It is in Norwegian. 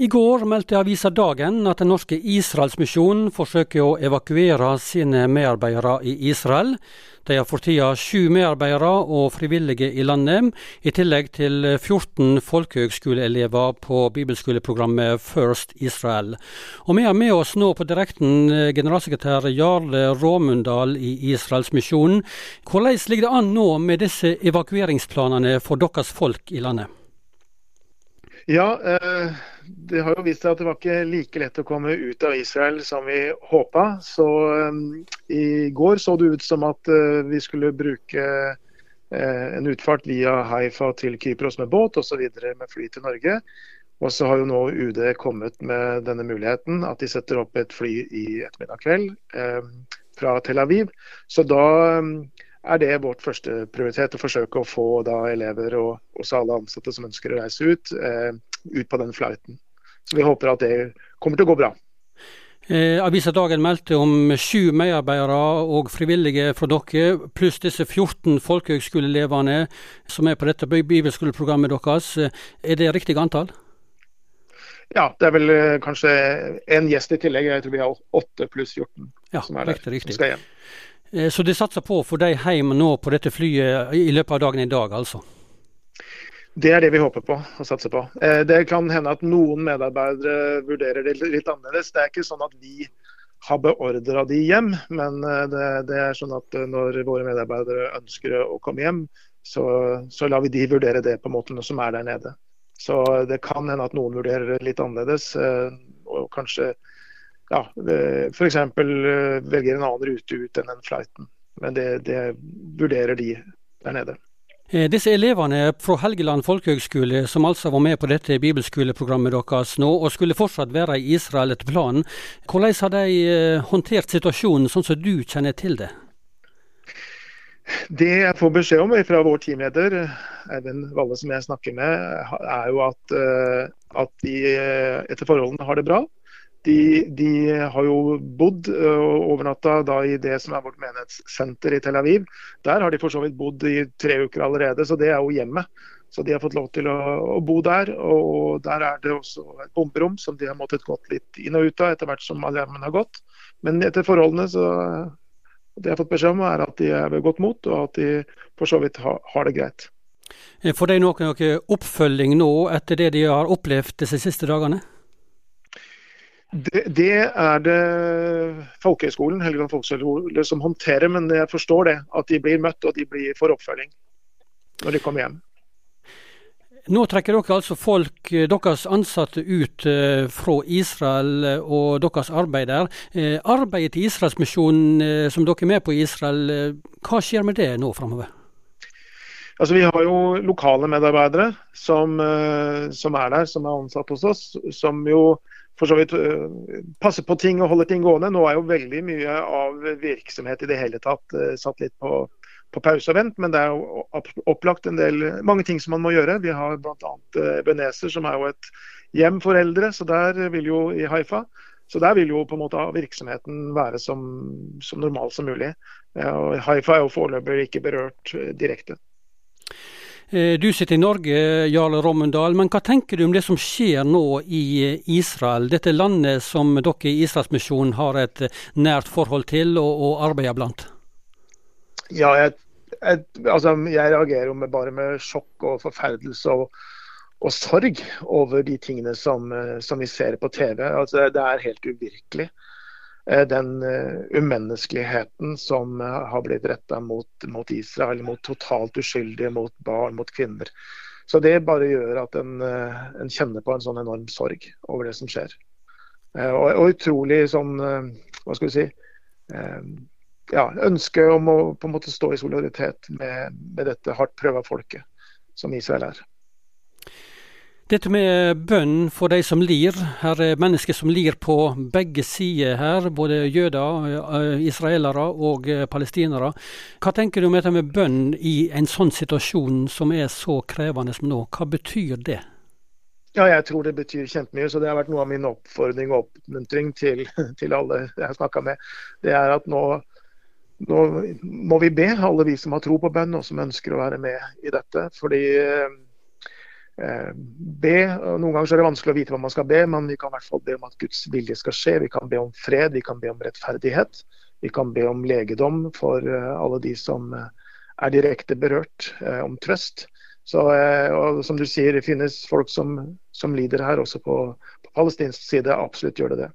I går meldte avisa Dagen at den norske Israelsmisjonen forsøker å evakuere sine medarbeidere i Israel. De har for tida sju medarbeidere og frivillige i landet, i tillegg til 14 folkehøgskoleelever på bibelskoleprogrammet First Israel. Og Vi har med oss nå på direkten generalsekretær Jarle Råmundal i Israelsmisjonen. Hvordan ligger det an nå med disse evakueringsplanene for deres folk i landet? Ja, eh det har jo vist seg at det var ikke like lett å komme ut av Israel som vi håpa. Så um, i går så det ut som at uh, vi skulle bruke uh, en utfart via Haifa til Kypros med båt osv. med fly til Norge. Og så har jo nå UD kommet med denne muligheten, at de setter opp et fly i ettermiddag kveld uh, fra Tel Aviv. Så da um, er det vårt første prioritet å forsøke å få da elever og også alle ansatte som ønsker å reise ut, ut på den flauten. Så vi håper at det kommer til å gå bra. Eh, Avisa Dagen meldte om sju medarbeidere og frivillige fra dere, pluss disse 14 folkehøgskoleelevene som er på dette bibelskoleprogrammet deres. Er det riktig antall? Ja, det er vel eh, kanskje en gjest i tillegg. Jeg tror vi har åtte pluss 14 ja, som er riktig, der. Riktig. Skal hjem. Eh, så de satser på å få dem hjem nå på dette flyet i løpet av dagen i dag, altså? Det er det vi håper på og satser på. Eh, det kan hende at noen medarbeidere vurderer det litt annerledes. Det er ikke sånn at vi har beordra de hjem, men eh, det, det, er sånn at eh, når våre medarbeidere ønsker å komme hjem, så, så lar vi de vurdere det på måten som er der nede. Så det kan hende at noen vurderer det litt annerledes. Og kanskje ja, f.eks. velger en annen rute ut enn den flighten. Men det, det vurderer de der nede. Eh, disse elevene fra Helgeland folkehøgskole, som altså var med på dette bibelskoleprogrammet deres nå, og skulle fortsatt være i Israel etter planen, hvordan har de eh, håndtert situasjonen sånn som du kjenner til det? Det jeg får beskjed om fra vår teamleder, Eivind Valle, som jeg snakker med, er jo at, eh, at de etter forholdene har det bra. De, de, har jo bodd og overnatta i det som er vårt menighetssenter i Tel Aviv. Der har de for så vidt bodd i tre uker allerede, så det er jo hjemmet. Så de har fått lov til å, å bo der. Og der er det også et bomberom som de har måttet gått litt inn og ut av etter hvert som alarmen har gått. Men etter forholdene så Det jeg har fått beskjed om, er at de er ved godt mot, og at de for så vidt har, har det greit. Får de noe, noe oppfølging nå etter det de har opplevd disse siste dagene? Det, det, er det Folkehøgskolen som håndterer, men jeg forstår det. At de blir møtt og de blir får oppfølging når de kommer hjem. Nå trekker dere altså folk, eh, deres ansatte ut eh, fra Israel eh, og deres arbeid der. Arbeidet til Israelsmisjonen som dere er med på i Israel, hva skjer med det nå framover? Altså, vi har jo lokale medarbeidere som, som, er der, som er ansatt hos oss. Som jo for så vidt passer på ting og holder ting gående. Nå er jo veldig mye av virksomhet i det hele tatt uh, satt litt på, på pause og vent, men det er jo opplagt en del, mange ting som man må gjøre. Vi har bl.a. Ebenezer, Benezer, som er jo et hjem for eldre, så der vil jo i Haifa. Så der vil jo på en måte virksomheten være som, som normal som mulig. Ja, Haifa er jo foreløpig ikke berørt direkte. Eh, du sitter i Norge, Jarle Rommundal, men hva tenker du om det som skjer nå i eh, Israel? Dette landet som dere i Israelsmisjonen har et eh, nært forhold til og, og arbeider blant? Ja, jeg, jeg, altså, jeg reagerer med, bare med sjokk og forferdelse og, og sorg over de tingene som, som, vi ser på TV. Altså, det er helt uvirkelig. Eh, den eh, umenneskeligheten som eh, har blitt retta mot, mot, Israel, mot totalt uskyldige, mot barn, mot kvinner. Så det bare gjør at en, en kjenner på en sånn enorm sorg over det som skjer. Og, og utrolig sånn, hva skal vi si ja, ønske om å på en måte stå i solidaritet med, med dette hardt prøva folket som Israel er. Dette med bønn for de som lir. Her er mennesker som lir på begge sider her. Både jøder, eh, israelere og eh, palestinere. Hva tenker du om dette med bønn i en sånn situasjon som er så krevende som nå? Hva betyr det? Ja, jeg tror det betyr kjempemye. Så det har vært noe av min oppfordring og oppmuntring til, til alle jeg har snakka med. Det er at nå, nå må vi be, alle vi som har tro på bønn og som ønsker å være med i dette. Fordi eh, be. Noen ganger er det vanskelig å vite hva man skal be, men vi kan i hvert fall be om at Guds vilje skal skje. Vi kan be om fred, vi kan be om rettferdighet. Vi kan be om legedom for eh, alle de som eh, er direkte berørt, eh, om trøst. Så, og som du sier, det finnes folk som, som lider her, også på, på palestinsk side. Absolutt gjør det det.